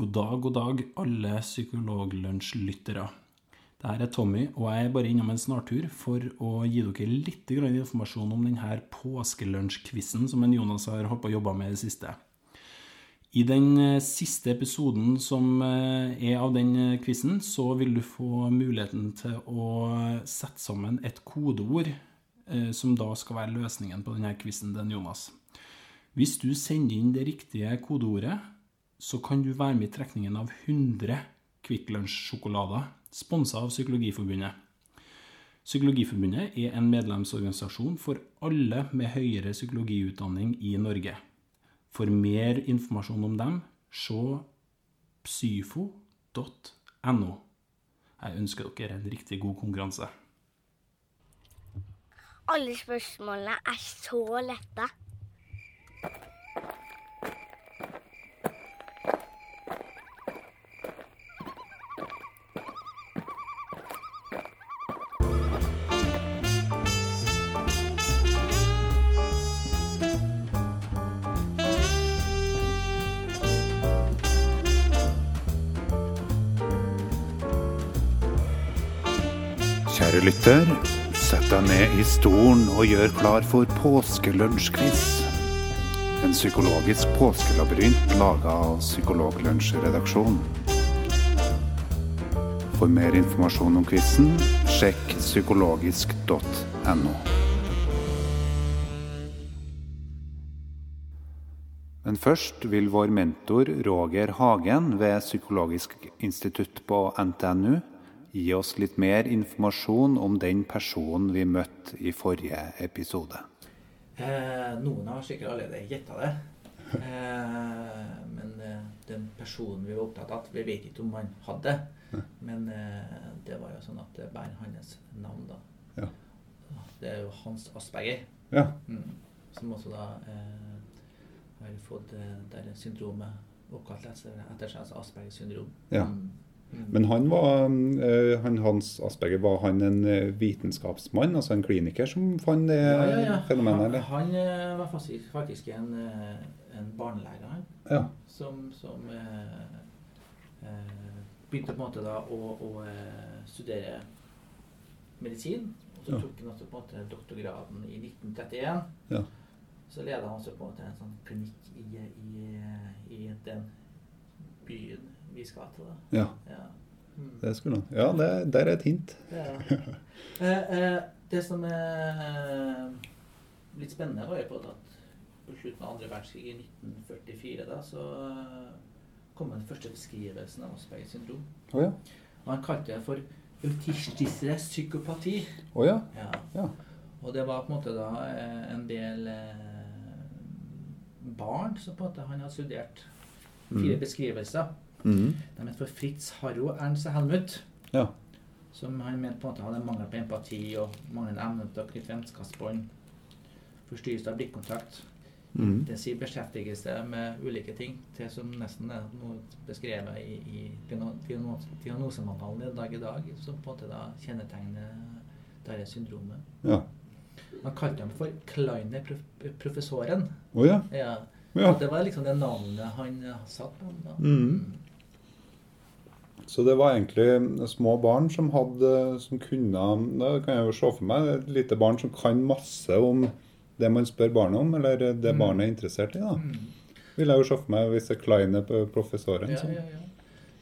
God dag, god dag, alle Psykologlunsj-lyttere. Dette er Tommy, og jeg er bare innom en snartur for å gi dere litt informasjon om denne påskelunsjquizen som en Jonas har holdt jobbe med i det siste. I den eh, siste episoden som eh, er av den eh, quizen, så vil du få muligheten til å sette sammen et kodeord som da skal være løsningen på denne quizen til Jonas. Hvis du sender inn det riktige kodeordet, så kan du være med i trekningen av 100 Kvikk Lunsj-sjokolader, sponsa av Psykologiforbundet. Psykologiforbundet er en medlemsorganisasjon for alle med høyere psykologiutdanning i Norge. For mer informasjon om dem, se psyfo.no. Jeg ønsker dere en riktig god konkurranse. Alle spørsmålene er så lette. Kjære lytter, sett deg ned i stolen og gjør klar for påskelunsjquiz. En psykologisk påskelabyrint laga av Psykologlunsjredaksjonen. For mer informasjon om quizen, sjekk psykologisk.no. Men først vil vår mentor Roger Hagen ved Psykologisk institutt på NTNU gi oss litt mer informasjon om den personen vi møtte i forrige episode. Eh, noen har sikkert allerede gjetta det. Eh, men eh, den personen vi var opptatt av, vi vet ikke om han hadde. Men eh, det var jo sånn at det bærer hans navn, da. Ja. Det er jo Hans Asperger. Ja. Mm. Som også da eh, har fått eh, det der syndromet oppkalt etter seg, altså Aspergers syndrom. Ja. Mm. Men han var, eh, han Hans Asperger, var han en eh, vitenskapsmann, altså en kliniker, som fant det ja, ja, ja. fenomenet? Han, eller? han han, var faktisk, faktisk en, eh, en barnelærer, han. Ja. Som, som eh, eh, begynte på en måte da å, å eh, studere medisin. Og så tok han også på en måte doktorgraden i 1931. Ja. Så leda han også på en måte en sånn klinikk i, i, i den byen vi skal til. det. ja, Ja. Mm. det skulle han. Ja, det, der er et hint. Det, Eh, eh, det som er litt spennende, var jo på at på slutten av andre verdenskrig i 1944 da, så eh, kom den første beskrivelsen av Aspergers syndrom. Oh, ja. Og han kalte det for autistisk psykopati. Oh, ja. Ja. Ja. Og det var på en måte da eh, en del eh, barn som på en måte han har studert fire mm. beskrivelser. Mhm. De het for Fritz Harro, Ernst Helmut. Ja. Som han mente på en måte hadde mangel på empati og manglende evne til å knytte vennskapsbånd. Forstyrrelse av blikkontakt. Det Intensiv beskjeftigelse med ulike ting. Til som nesten er noe beskrevet i, i diagno- diagno- diagnosemanualen i dag i dag, som på en måte da kjennetegner dette syndromet. Ja. Man kalte ham for Kleiner-professoren. Oh, ja. Ja. Ja. Det var liksom det navnet han satt på. Da. Så det var egentlig små barn som hadde Som kunne Da kan jeg jo se for meg et lite barn som kan masse om det man spør barnet om, eller det Mm. barnet er interessert i. da. Mm. Vil jeg jo se for meg hvis det er Kleine på professoren. Ja, ja, ja.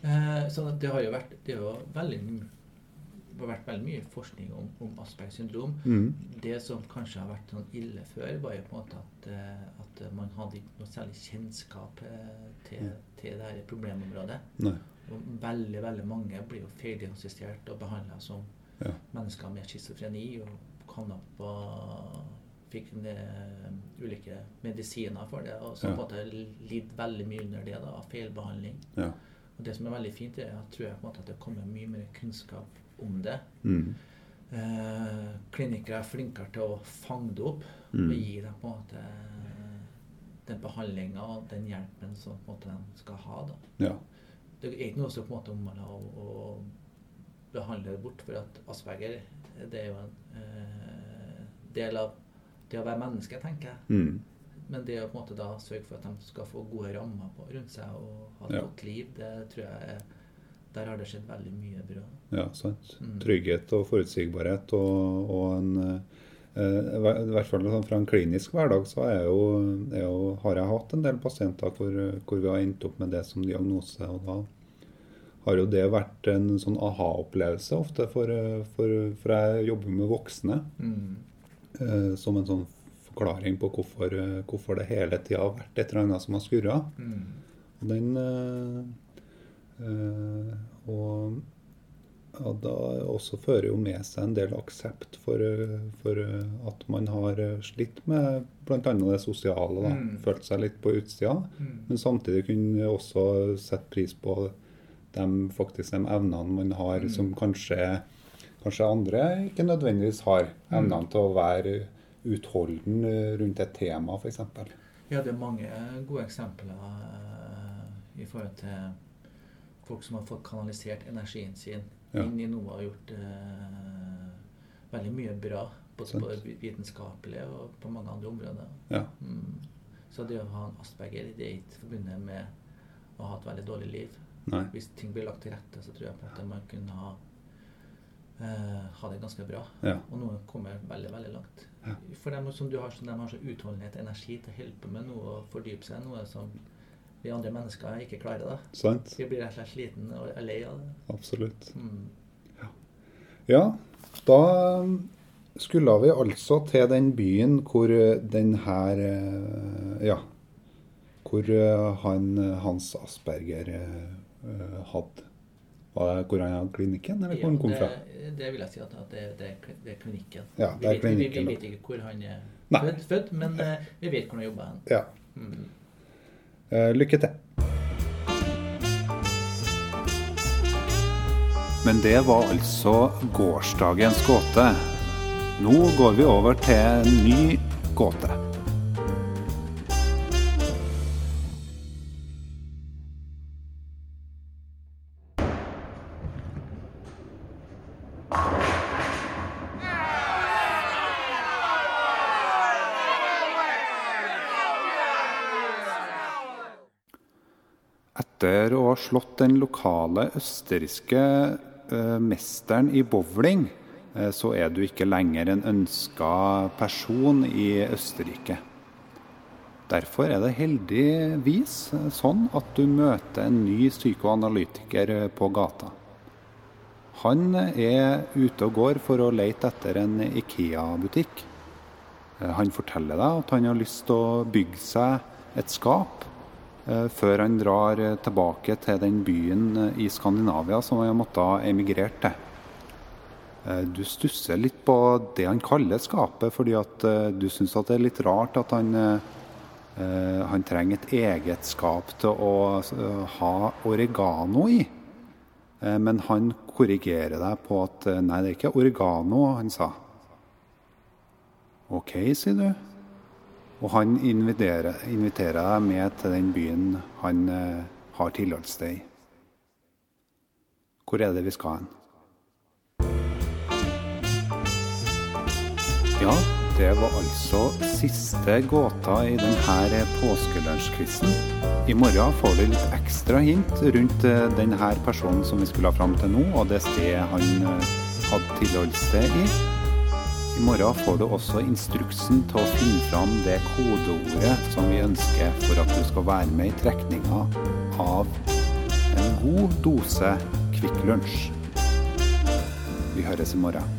Eh, så det har jo vært, det har veldig, vært veldig mye forskning om, om Aspergers syndrom. Mm. Det som kanskje har vært sånn ille før, var jo på en måte at, eh, at man hadde ikke noe særlig kjennskap eh, til, Mm. til det her problemområdet. Nei. Veldig veldig mange blir jo feildiagnostisert og behandla som Ja. mennesker med schizofreni og kom opp og Fikk eh, ulike medisiner for det, og så Ja. på en måte lidd veldig mye under det da, av feilbehandling. Ja. Og det som er veldig fint, er at tror jeg på en måte at det kommer mye mer kunnskap om det. Mm. Eh, klinikere er flinkere til å fange det opp Mm. og gi dem på en måte den behandlinga og den hjelpen som måte de skal ha. da. Ja. Det er ikke noe som på en måte omhandler å, å behandle det bort, for at Asperger det er jo en eh, del av det å være menneske, tenker jeg. Mm. men det å på en måte da sørge for at de skal få gode rammer på, rundt seg og ha et Ja. godt liv, det tror jeg er Der har det skjedd veldig mye bra. Ja, sant. Mm. Trygghet og forutsigbarhet og, og en eh, I hvert fall sånn fra en klinisk hverdag så er jo, er jo, har jeg hatt en del pasienter hvor, hvor vi har endt opp med det som diagnose. og da har jo det vært en sånn aha-opplevelse ofte, for, eh, for, for jeg jobber med voksne. Mm. eh, som en sånn forklaring på hvorfor, eh, hvorfor det hele tida har vært et eller annet som har skurra. Mm. Og den eh, eh, Og ja, da også fører jo med seg en del aksept for, for at man har slitt med bl.a. det sosiale. da, Mm. Følt seg litt på utsida. Mm. Men samtidig kunne også sette pris på de, faktisk de evnene man har, Mm. som kanskje, kanskje andre ikke nødvendigvis har. Mm. Evnene til å være utholden rundt et tema, f.eks. Ja, det er mange gode eksempler eh, i forhold til folk som har fått kanalisert energien sin Ja. inn i noe og gjort eh, veldig mye bra. Både på det vitenskapelige og på mange andre områder. Ja. Mm. Så det å ha en asperger det er ikke forbundet med å ha et veldig dårlig liv. Nei. Hvis ting blir lagt til rette, så tror jeg på at man kunne ha, eh, ha det ganske bra. Ja. Og noen kommer veldig, veldig langt. For dem som du har, som de har så utholdenhet og energi til å på med noe og fordype seg i noe som vi andre mennesker ikke klarer. da. Sant? Vi blir rett og slett sliten og lei av det. Absolutt. Mm. Ja, da skulle vi altså til den byen hvor den her eh, Ja. Hvor eh, han, Hans Asperger hadde hvor han hadde klinikken, eller hvor han kom fra? det, det vil jeg si at, det, det, det er klinikken. Ja, det er vi, vet, vi, vi vet ikke hvor han er født, født, men vi vet hvor han jobber. Ja. Mm. Eh, lykke til. Men det var altså gårsdagens gåte. Nå går vi over til en ny gåte. Etter å ha slått den lokale østerrikske eh, mesteren i bowling, eh, så er du ikke lenger en ønska person i Østerrike. Derfor er det heldigvis eh, sånn at du møter en ny psykoanalytiker eh, på gata. Han er ute og går for å lete etter en Ikea-butikk. Eh, Han forteller deg at han har lyst til å bygge seg et skap eh, før han drar eh, tilbake til den byen eh, i Skandinavia som han måtte ha emigrert til. Eh, Du stusser litt på det han kaller skapet, fordi at eh, du syns det er litt rart at han, eh, eh, han trenger et eget skap til å eh, ha oregano i. Eh, Men han korrigerer deg på at eh, nei, det er ikke oregano, han sa. OK, sier du. Og han inviterer, inviterer deg med til den byen han eh, har tilholdssted i. Hvor er det vi skal hen? Ja, det var altså siste gåta i denne påskelunsjquizen. I morgen får du litt ekstra hint rundt eh, denne personen som vi skulle ha fram til nå, og det stedet han eh, hadde tilholdssted i. I morgen får du også instruksen til å finne fram det kodeordet som vi ønsker for at du skal være med i trekninga av en god dose Kvikk Lunsj. Vi høres i morgen.